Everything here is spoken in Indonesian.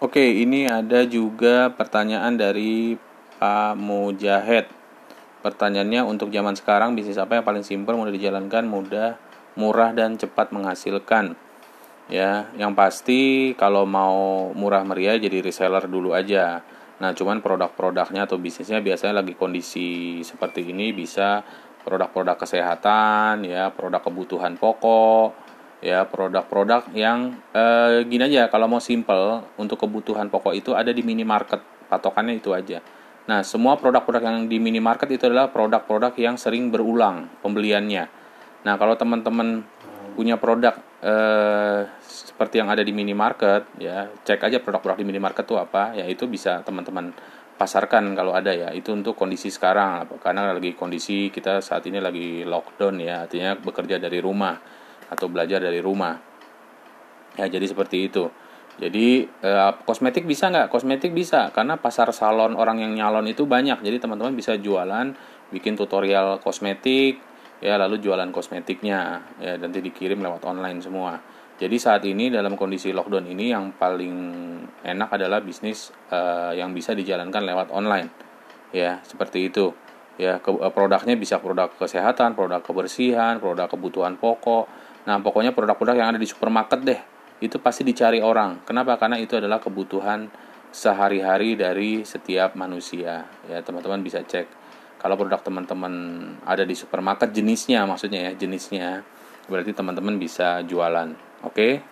Oke, ini ada juga pertanyaan dari Pak Mujahid. Pertanyaannya untuk zaman sekarang bisnis apa yang paling simpel, mudah dijalankan, mudah, murah dan cepat menghasilkan. Ya, yang pasti kalau mau murah meriah jadi reseller dulu aja. Nah, cuman produk-produknya atau bisnisnya biasanya lagi kondisi seperti ini bisa produk-produk kesehatan, ya, produk kebutuhan pokok, ya, produk-produk yang eh, gini aja kalau mau simple untuk kebutuhan pokok itu ada di minimarket, patokannya itu aja. Nah, semua produk-produk yang di minimarket itu adalah produk-produk yang sering berulang pembeliannya. Nah, kalau teman-teman punya produk eh, seperti yang ada di minimarket, ya cek aja produk-produk di minimarket itu apa, ya itu bisa teman-teman pasarkan kalau ada ya. Itu untuk kondisi sekarang, karena lagi kondisi kita saat ini lagi lockdown ya, artinya bekerja dari rumah atau belajar dari rumah. Ya jadi seperti itu. Jadi eh, kosmetik bisa nggak? Kosmetik bisa karena pasar salon orang yang nyalon itu banyak. Jadi teman-teman bisa jualan, bikin tutorial kosmetik, ya lalu jualan kosmetiknya ya nanti dikirim lewat online semua jadi saat ini dalam kondisi lockdown ini yang paling enak adalah bisnis uh, yang bisa dijalankan lewat online ya seperti itu ya ke, uh, produknya bisa produk kesehatan produk kebersihan produk kebutuhan pokok nah pokoknya produk-produk yang ada di supermarket deh itu pasti dicari orang. Kenapa? Karena itu adalah kebutuhan sehari-hari dari setiap manusia. Ya teman-teman bisa cek. Kalau produk teman-teman ada di supermarket jenisnya maksudnya ya jenisnya berarti teman-teman bisa jualan. Oke